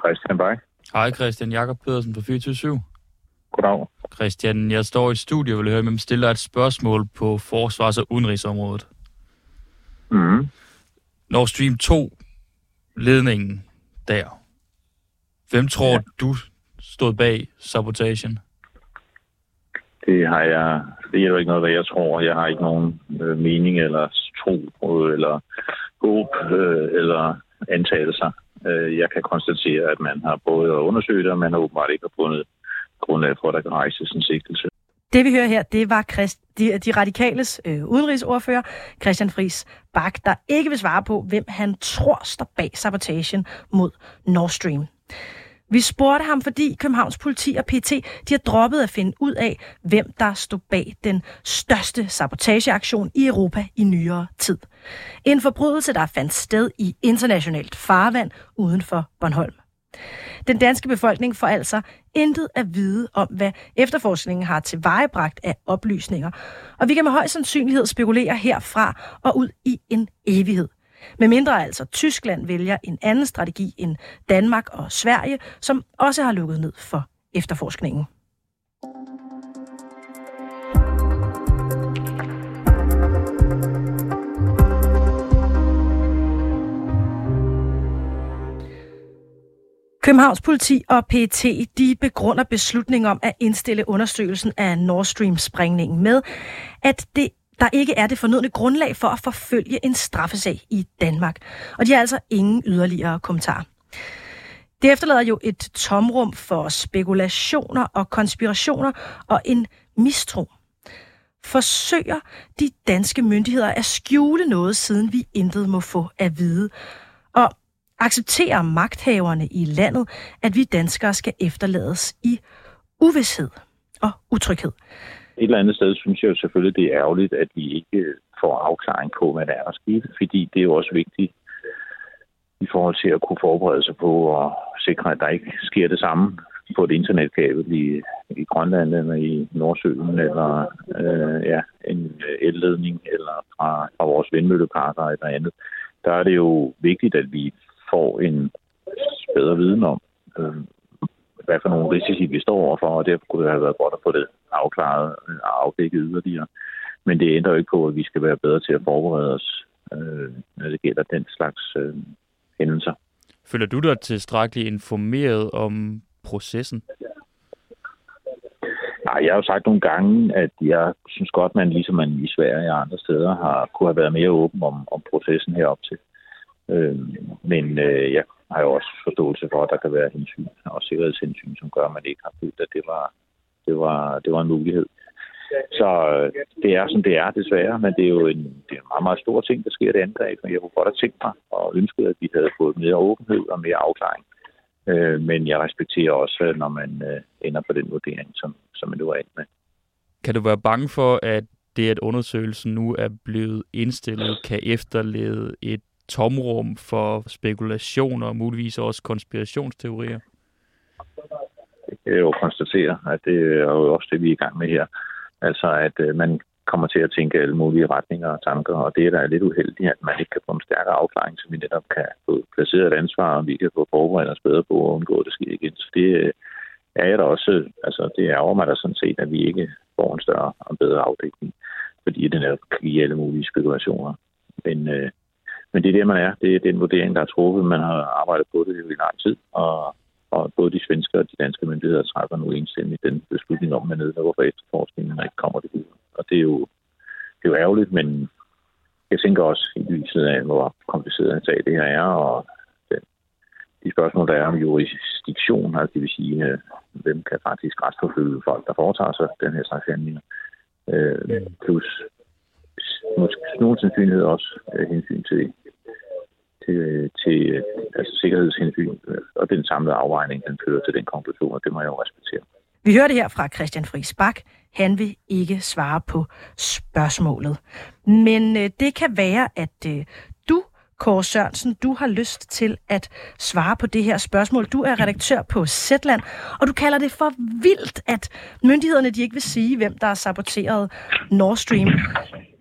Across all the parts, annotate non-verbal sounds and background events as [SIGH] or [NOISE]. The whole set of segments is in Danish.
Christian Bak. Hej Christian, Jakob Pedersen fra 24 Goddag. Christian, jeg står i et studie og vil høre, om jeg stiller et spørgsmål på forsvars- og udenrigsområdet. Mm. Nord Stream 2, ledningen der. Hvem tror ja. du stod bag sabotagen? Det har jeg, det er jo ikke noget, hvad jeg tror. Jeg har ikke nogen øh, mening eller tro øh, eller håb øh, eller antagelser. Øh, jeg kan konstatere, at man har både at undersøge det, og man har åbenbart ikke fundet grundlag for, at der kan rejses en sigtelse. Det vi hører her, det var Christ, de, de radikales øh, udenrigsordfører, Christian Fris Bak, der ikke vil svare på, hvem han tror står bag sabotagen mod Nord Stream. Vi spurgte ham, fordi Københavns politi og PT de har droppet at finde ud af, hvem der stod bag den største sabotageaktion i Europa i nyere tid. En forbrydelse, der fandt sted i internationalt farvand uden for Bornholm. Den danske befolkning får altså intet at vide om, hvad efterforskningen har tilvejebragt af oplysninger. Og vi kan med høj sandsynlighed spekulere herfra og ud i en evighed. Med mindre altså Tyskland vælger en anden strategi end Danmark og Sverige, som også har lukket ned for efterforskningen. Københavns politi og PET de begrunder beslutningen om at indstille undersøgelsen af Nord Stream-sprængningen med, at det der ikke er det fornødne grundlag for at forfølge en straffesag i Danmark. Og de har altså ingen yderligere kommentarer. Det efterlader jo et tomrum for spekulationer og konspirationer og en mistro. Forsøger de danske myndigheder at skjule noget, siden vi intet må få at vide? Og accepterer magthaverne i landet, at vi danskere skal efterlades i uvidshed og utryghed? Et eller andet sted synes jeg jo selvfølgelig, det er ærgerligt, at vi ikke øh, får afklaring på, hvad der er, der skete, fordi det er jo også vigtigt i forhold til at kunne forberede sig på og sikre, at der ikke sker det samme på et internetkabel i, i Grønland eller i Nordsøen, eller øh, ja, en øh, elledning, eller fra, fra vores vindmølleparker eller andet. Der er det jo vigtigt, at vi får en bedre viden om, øh, hvad for nogle risici vi står overfor, og derfor kunne det have været godt at få det afklaret og afdækket yderligere. Men det ændrer jo ikke på, at vi skal være bedre til at forberede os, øh, når det gælder den slags øh, hændelser. Føler du dig tilstrækkeligt informeret om processen? Nej, jeg har jo sagt nogle gange, at jeg synes godt, man ligesom man i Sverige og andre steder har kunne have været mere åben om, om processen herop til. Øh, men øh, jeg har jo også forståelse for, at der kan være hensyn og sikkerhedshensyn, som gør, at man ikke har følt, at det var, det var, det var en mulighed. Så øh, det er, som det er, desværre, men det er jo en, det er en meget, meget stor ting, der sker det angreb, og jeg kunne godt have tænkt mig og ønsket, at vi havde fået mere åbenhed og mere afklaring. Øh, men jeg respekterer også, når man øh, ender på den vurdering, som, som man nu er ind med. Kan du være bange for, at det, at undersøgelsen nu er blevet indstillet, kan efterlede et tomrum for spekulationer og muligvis også konspirationsteorier? Øh, jeg jo konstatere, at det er jo også det, vi er i gang med her. Altså, at øh, man kommer til at tænke alle mulige retninger og tanker, og det er da lidt uheldigt, at man ikke kan få en stærkere afklaring, så vi netop kan få placeret et ansvar, og vi kan få forberedt os bedre på at undgå, at det sker igen. Så det øh, er jeg da også, altså det er over mig da sådan set, at vi ikke får en større og bedre afdækning, fordi det netop kan give alle mulige spekulationer. Men øh, men det er det, man er. Det er den vurdering, der er truffet. Man har arbejdet på det i lang tid, og, og både de svenske og de danske myndigheder træffer nu enstemmigt den beslutning om, at nedlukker for efterforskningen, og ikke kommer det ud. Og det er jo, det er jo ærgerligt, men jeg tænker også i lyset af, hvor kompliceret en sag det her er, og den, de spørgsmål, der er om jurisdiktion, altså det vil sige, øh, hvem kan faktisk retsforfølge folk, der foretager sig den her slags handlinger, øh, plus måske nogen sandsynlighed også øh, hensyn til, til, til altså sikkerhedshensyn, øh, og den samlede afvejning, den fører til den konklusion, og det må jeg jo respektere. Vi hører det her fra Christian Friis Bak. Han vil ikke svare på spørgsmålet. Men øh, det kan være, at øh, du, Kåre Sørensen, du har lyst til at svare på det her spørgsmål. Du er redaktør på Zetland, og du kalder det for vildt, at myndighederne de ikke vil sige, hvem der har saboteret Nord Stream.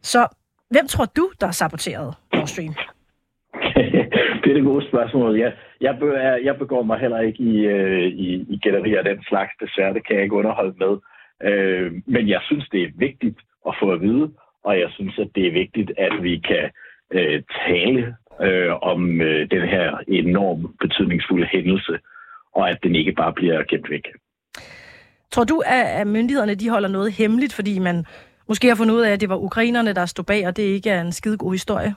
Så hvem tror du, der har saboteret Nord Stream? Det er det gode spørgsmål. Jeg, jeg, be, jeg begår mig heller ikke i, øh, i, i gallerier af den slags, desværre. Det kan jeg ikke underholde med. Øh, men jeg synes, det er vigtigt at få at vide, og jeg synes, at det er vigtigt, at vi kan øh, tale øh, om øh, den her enormt betydningsfulde hændelse, og at den ikke bare bliver gemt væk. Tror du, at myndighederne de holder noget hemmeligt, fordi man måske har fundet ud af, at det var ukrainerne, der stod bag, og det ikke er en skide god historie?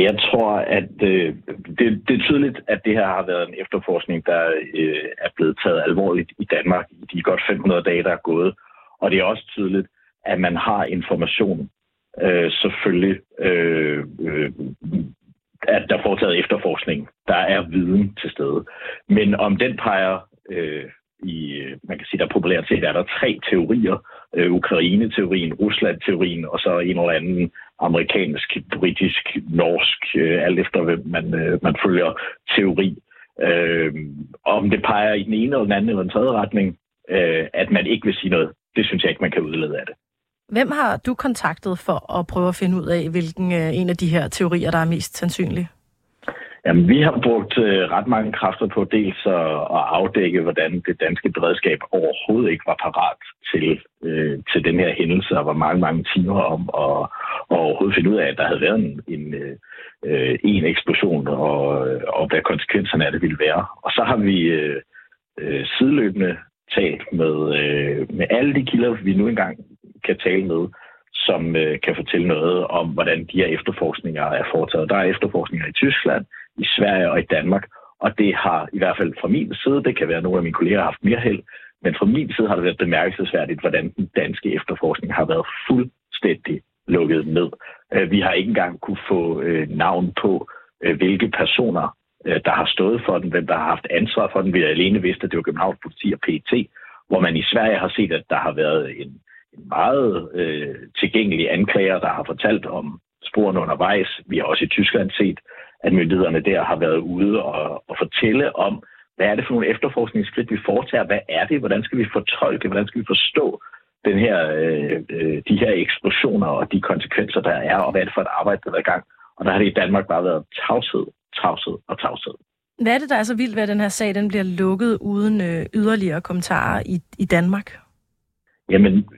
Jeg tror, at øh, det, det er tydeligt, at det her har været en efterforskning, der øh, er blevet taget alvorligt i Danmark i de godt 500 dage, der er gået. Og det er også tydeligt, at man har information, øh, selvfølgelig, øh, øh, at der er foretaget efterforskning. Der er viden til stede. Men om den peger øh, i, man kan sige, der populært set er der tre teorier. Øh, Ukraine-teorien, Rusland-teorien, og så en eller anden amerikansk, britisk, norsk, øh, alt efter hvem man, øh, man følger teori. Øh, om det peger i den ene eller den anden eller den tredje retning, øh, at man ikke vil sige noget, det synes jeg ikke, man kan udlede af det. Hvem har du kontaktet for at prøve at finde ud af, hvilken øh, en af de her teorier, der er mest sandsynlig? Jamen, vi har brugt øh, ret mange kræfter på dels at, at afdække, hvordan det danske beredskab overhovedet ikke var parat til, øh, til den her hændelse, og var mange, mange timer om at, at overhovedet finde ud af, at der havde været en, en, øh, en eksplosion, og, og hvad konsekvenserne af det ville være. Og så har vi øh, øh, sideløbende talt med, øh, med alle de kilder, vi nu engang kan tale med, som øh, kan fortælle noget om, hvordan de her efterforskninger er foretaget. Der er efterforskninger i Tyskland, i Sverige og i Danmark, og det har i hvert fald fra min side, det kan være, at nogle af mine kolleger har haft mere held, men fra min side har det været bemærkelsesværdigt, hvordan den danske efterforskning har været fuldstændig lukket ned. Øh, vi har ikke engang kunne få øh, navn på, øh, hvilke personer, der har stået for den, hvem der har haft ansvar for den. Vi har alene vidst, at det var Københavns politi og PET, hvor man i Sverige har set, at der har været en en meget øh, tilgængelig anklager, der har fortalt om sporene undervejs. Vi har også i Tyskland set, at myndighederne der har været ude og, og fortælle om, hvad er det for nogle efterforskningsskridt, vi foretager? Hvad er det? Hvordan skal vi fortolke? Hvordan skal vi forstå den her, øh, øh, de her eksplosioner og de konsekvenser, der er, og hvad er det for et arbejde, der er i gang? Og der har det i Danmark bare været tavshed, tavshed og tavshed. Hvad er det, der er så vildt ved, at den her sag den bliver lukket uden øh, yderligere kommentarer i, i Danmark? Jamen,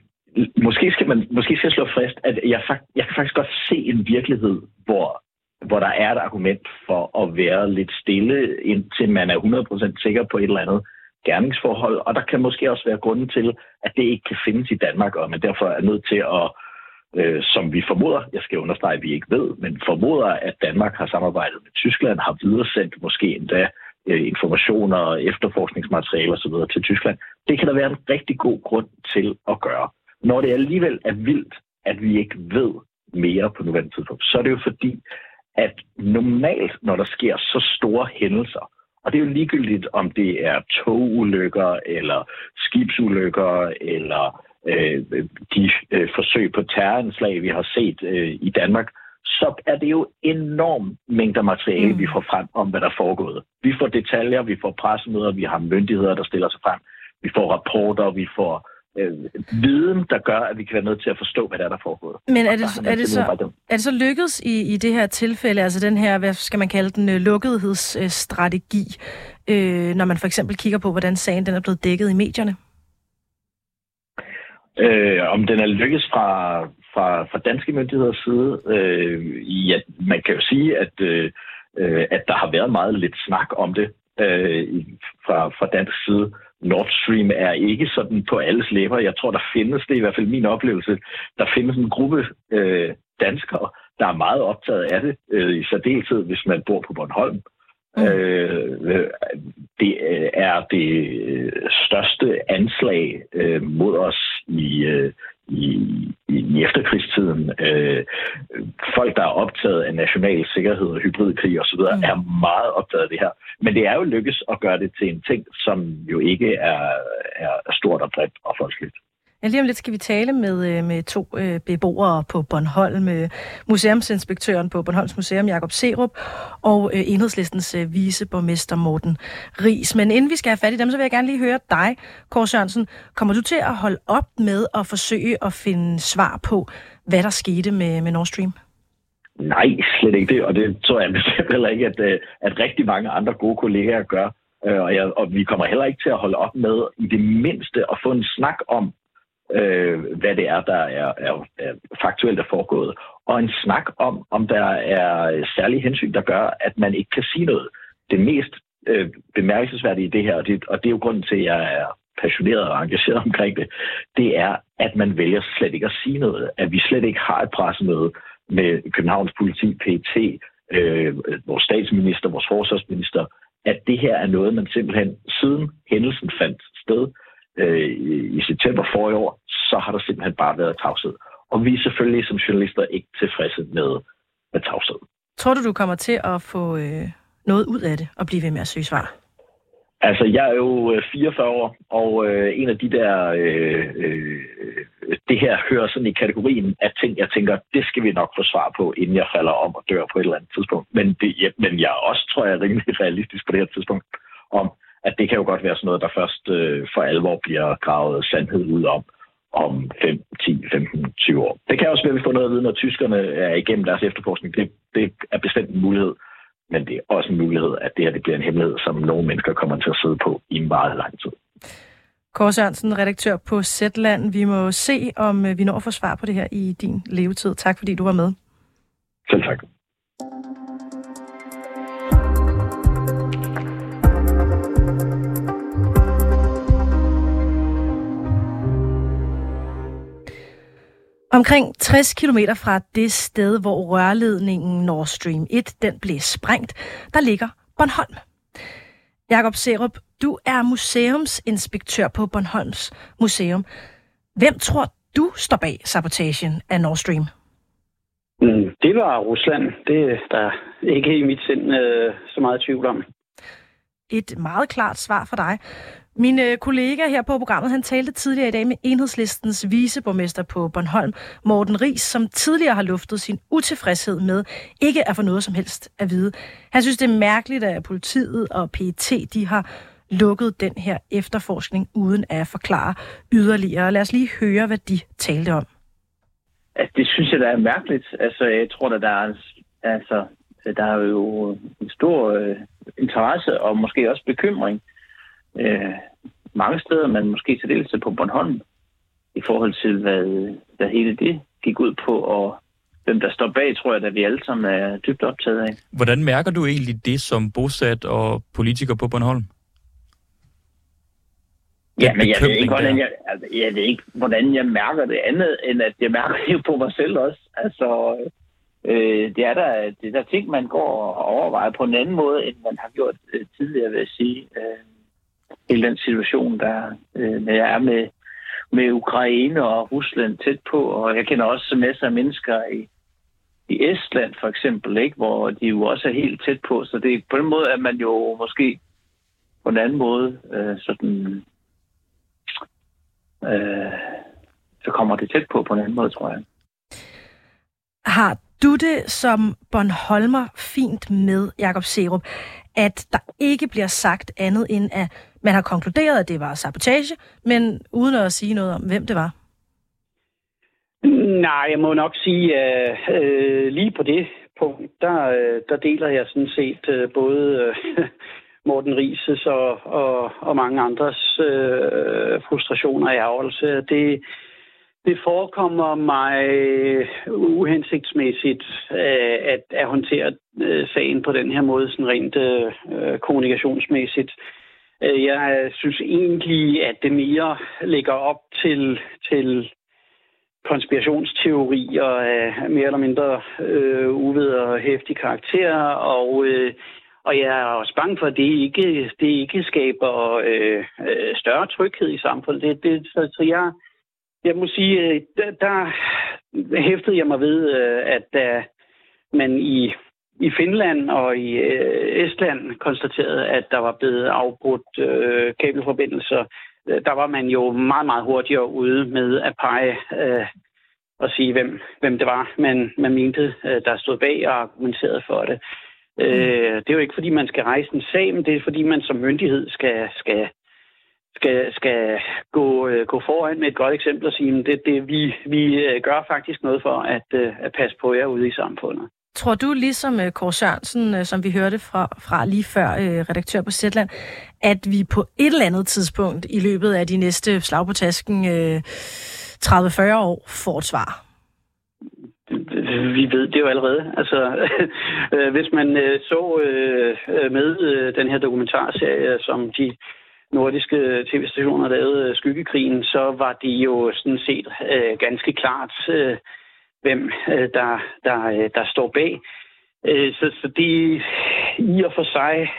måske skal man måske skal jeg slå fast, at jeg, jeg kan faktisk godt se en virkelighed, hvor, hvor der er et argument for at være lidt stille, indtil man er 100% sikker på et eller andet gerningsforhold. Og der kan måske også være grunden til, at det ikke kan findes i Danmark, og man derfor er nødt til at, øh, som vi formoder, jeg skal understrege, at vi ikke ved, men formoder, at Danmark har samarbejdet med Tyskland, har videresendt måske endda øh, informationer, efterforskningsmateriale osv. til Tyskland. Det kan der være en rigtig god grund til at gøre. Når det alligevel er vildt, at vi ikke ved mere på nuværende tidspunkt, så er det jo fordi, at normalt, når der sker så store hændelser, og det er jo ligegyldigt, om det er togulykker, eller skibsulykker, eller øh, de øh, forsøg på terroranslag, vi har set øh, i Danmark, så er det jo enorm mængder materiale, mm. vi får frem om, hvad der er foregået. Vi får detaljer, vi får pressemøder, vi har myndigheder, der stiller sig frem, vi får rapporter, vi får øh, viden, der gør, at vi kan være nødt til at forstå, hvad der er, der foregår. Men er det, er, det så, er det så lykkedes i, i det her tilfælde, altså den her, hvad skal man kalde den, øh, lukketheddsstrategi, øh, når man for eksempel kigger på, hvordan sagen den er blevet dækket i medierne? Øh, om den er lykkedes fra, fra, fra danske myndigheders side? Øh, ja, man kan jo sige, at, øh, at der har været meget lidt snak om det øh, fra, fra dansk side. Nord Stream er ikke sådan på alles læber. Jeg tror, der findes, det er i hvert fald min oplevelse, der findes en gruppe øh, danskere, der er meget optaget af det, øh, i særdeleshed, hvis man bor på Bornholm. Mm. Øh, det er det største anslag øh, mod os i, øh, i, i efterkrigstiden. Øh, folk, der er optaget af national sikkerhed og hybridkrig osv., mm. er meget optaget af det her. Men det er jo lykkes at gøre det til en ting, som jo ikke er, er stort og bredt og folkeligt. Ja, lige om lidt skal vi tale med, øh, med to øh, beboere på Bornholm, øh, museumsinspektøren på Bornholms Museum, Jakob Serup, og øh, enhedslistens øh, viceborgmester Morten Ries. Men inden vi skal have fat i dem, så vil jeg gerne lige høre dig, Kåre Sørensen. Kommer du til at holde op med at forsøge at finde svar på, hvad der skete med, med Nord Stream? Nej, slet ikke det, og det tror jeg bestemt heller ikke, at, øh, at rigtig mange andre gode kollegaer gør. Og, jeg, og vi kommer heller ikke til at holde op med i det mindste at få en snak om, øh, hvad det er, der er, er, er faktuelt er foregået. Og en snak om, om der er særlige hensyn, der gør, at man ikke kan sige noget. Det mest øh, bemærkelsesværdige i det her, og det, og det er jo grunden til, at jeg er passioneret og engageret [LAUGHS] omkring det, det er, at man vælger slet ikke at sige noget. At vi slet ikke har et pressemøde med Københavns politi, PT, øh, vores statsminister, vores forsvarsminister, at det her er noget, man simpelthen siden hændelsen fandt sted øh, i september for i år, så har der simpelthen bare været tavshed. Og vi er selvfølgelig som journalister ikke tilfredse med, med tavshed. Tror du, du kommer til at få øh, noget ud af det og blive ved med at søge svar? Altså, jeg er jo 44 øh, år, og øh, en af de der... Øh, øh, det her hører sådan i kategorien af ting, jeg tænker, det skal vi nok få svar på, inden jeg falder om og dør på et eller andet tidspunkt. Men, det, ja, men jeg også, tror jeg, er rimelig realistisk på det her tidspunkt, om at det kan jo godt være sådan noget, der først øh, for alvor bliver gravet sandhed ud om om 5, 10, 15, 20 år. Det kan også være, at vi får noget at vide, når tyskerne er igennem deres efterforskning. Det, det er bestemt en mulighed. Men det er også en mulighed, at det her det bliver en hemmelighed, som nogle mennesker kommer til at sidde på i en meget lang tid. Kåre Sørensen, redaktør på Zetland. Vi må se, om øh, vi når at få svar på det her i din levetid. Tak fordi du var med. Selv tak. Omkring 60 km fra det sted, hvor rørledningen Nord Stream 1 den blev sprængt, der ligger Bornholm. Jakob Serup, du er museumsinspektør på Bornholms Museum. Hvem tror du står bag sabotagen af Nord Stream? Mm, det var Rusland. Det er der ikke i mit sind øh, så meget tvivl om. Et meget klart svar for dig. Min øh, kollega her på programmet, han talte tidligere i dag med enhedslistens viceborgmester på Bornholm, Morten Ries, som tidligere har luftet sin utilfredshed med ikke at få noget som helst at vide. Han synes, det er mærkeligt, at politiet og PET de har lukket den her efterforskning uden at forklare yderligere. Lad os lige høre, hvad de talte om. Altså, det synes jeg, der er mærkeligt. Altså, jeg tror, at der er, altså, der er jo en stor øh, interesse og måske også bekymring øh, mange steder, men måske til dels på Bornholm, i forhold til, hvad, hvad hele det gik ud på, og hvem der står bag, tror jeg, at vi alle sammen er dybt optaget af. Hvordan mærker du egentlig det som bosat og politiker på Bornholm? Ja, men jeg ved, ikke, hvordan jeg, altså, jeg ved ikke, hvordan jeg mærker det andet, end at jeg mærker det på mig selv også. Altså, øh, det, er der, det er der ting, man går og overvejer på en anden måde, end man har gjort øh, tidligere, vil jeg sige. Øh, hele den situation, der øh, jeg er med, med Ukraine og Rusland tæt på, og jeg kender også masser af mennesker i, i Estland for eksempel, ikke, hvor de jo også er helt tæt på, så det på den måde er man jo måske på en anden måde øh, sådan øh, så kommer det tæt på på en anden måde, tror jeg. Har du det som Bornholmer fint med, Jakob Serup, at der ikke bliver sagt andet end, at man har konkluderet, at det var sabotage, men uden at sige noget om, hvem det var? Nej, jeg må nok sige, at øh, lige på det punkt, der, øh, der deler jeg sådan set øh, både øh, [LAUGHS] Morten Rises og, og, og mange andres øh, frustrationer og ærgelse. Det, det forekommer mig uhensigtsmæssigt øh, at, at håndtere øh, sagen på den her måde, sådan rent øh, øh kommunikationsmæssigt. Øh, Øh, jeg synes egentlig, at det mere ligger op til, til konspirationsteorier af mere eller mindre øh, uved og hæftig karakter, og, øh, og jeg er også bange for, at det ikke, det ikke skaber øh, øh større tryghed i samfundet. Det, det, så, så jeg, jeg må sige, øh, der, der hæftede jeg mig ved, at da man i, i Finland og i øh, Estland konstaterede, at der var blevet afbrudt øh, kabelforbindelser, øh, der var man jo meget, meget hurtigere ude med at pege øh, og sige, hvem, hvem det var, man, man mente, øh, der stod bag og argumenterede for det. Mm. Øh, det er jo ikke, fordi man skal rejse en sag, men det er, fordi man som myndighed skal, skal skal, skal gå, øh, gå foran med et godt eksempel og sige, at det, det, vi, vi øh, gør faktisk noget for at, øh, at passe på jer ude i samfundet. Tror du, ligesom øh, Kåre Sørensen, øh, som vi hørte fra, fra lige før, øh, redaktør på Zetland, at vi på et eller andet tidspunkt i løbet af de næste slag på tasken 30-40 år får et svar? Vi ved det jo allerede. Altså, [LAUGHS] hvis man så med den her dokumentarserie, som de nordiske tv-stationer lavede Skyggekrigen, så var det jo sådan set ganske klart hvem øh, der, der, øh, der står bag. Øh, så, så det i og for sig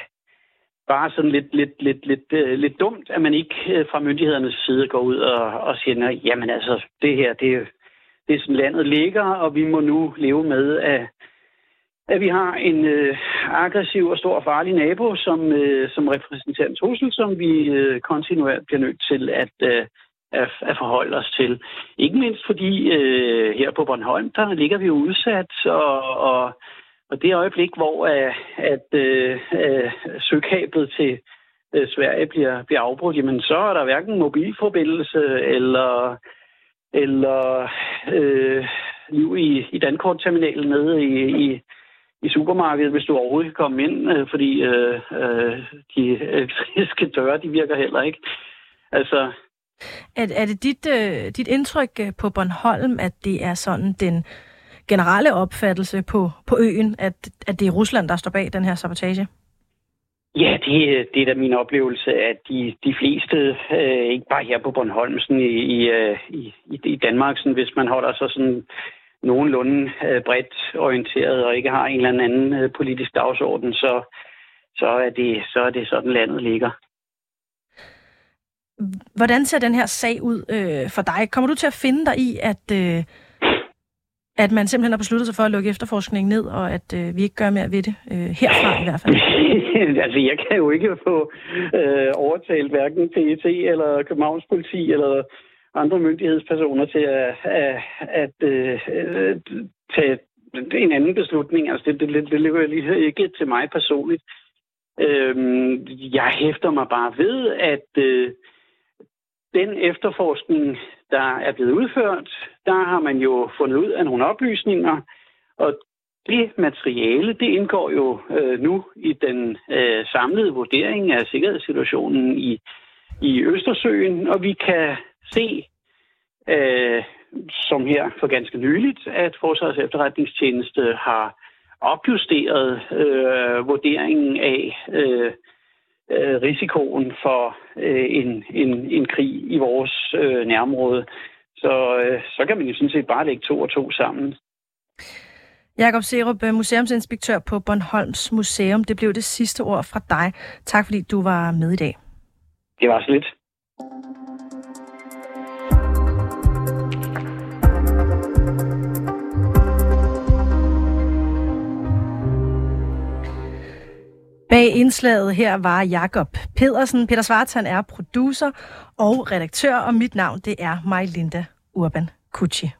bare sådan lidt, lidt, lidt, lidt, lidt dumt, at man ikke fra myndighedernes side går ud og, og siger, jamen altså, det her, det, det er sådan landet ligger, og vi må nu leve med, at, at vi har en øh, aggressiv og stor og farlig nabo, som, øh, som repræsenterer en trussel, som vi øh, kontinuerligt bliver nødt til at, øh, at, at forholde os til. Ikke mindst fordi øh, her på Bornholm, der ligger vi jo udsat, og, og, og det øjeblik, hvor at, at øh, øh, søkablet til øh, Sverige bliver, bliver afbrudt, jamen så er der hverken mobilforbindelse eller, eller øh, liv i, i Dankortterminalen nede i, i, i supermarkedet, hvis du overhovedet kan komme ind, øh, fordi øh, øh, de øh, [LAUGHS] elektriske døre, de virker heller ikke. Altså, er, er det dit, øh, dit indtryk øh, på Bornholm, at det er sådan den generelle opfattelse på, på øen, at, at det er Rusland, der står bag den her sabotage? Ja, det, det er da min oplevelse, at de, de fleste, øh, ikke bare her på Bornholm, sådan i, i, øh, i, i Danmark, sådan, hvis man holder sig sådan nogenlunde øh, bredt orienteret og ikke har en eller anden øh, politisk dagsorden, så, så, er det, så er det sådan, landet ligger. Hvordan ser den her sag ud øh, for dig? Kommer du til at finde dig i, at, øh, at man simpelthen har besluttet sig for at lukke efterforskningen ned, og at øh, vi ikke gør mere ved det? Øh, herfra i hvert fald. [LAUGHS] altså, jeg kan jo ikke få øh, overtalt hverken PET eller Københavns politi eller andre myndighedspersoner til at, at, at øh, tage en anden beslutning. Altså, det, det, det, det ligger lige ikke til mig personligt. Øh, jeg hæfter mig bare ved, at øh, den efterforskning, der er blevet udført, der har man jo fundet ud af nogle oplysninger, og det materiale, det indgår jo øh, nu i den øh, samlede vurdering af sikkerhedssituationen i, i Østersøen, og vi kan se, øh, som her for ganske nyligt, at Forsvarets efterretningstjeneste har opjusteret øh, vurderingen af øh, øh, risikoen for øh, en, en, en krig i vores øh, nærområde. Så, øh, så kan man jo sådan set bare lægge to og to sammen. Jakob Serup, øh, museumsinspektør på Bornholms Museum. Det blev det sidste ord fra dig. Tak fordi du var med i dag. Det var så lidt. Bag indslaget her var Jakob Pedersen. Peter Svartan er producer og redaktør, og mit navn det er Majlinda Urban Kutschi.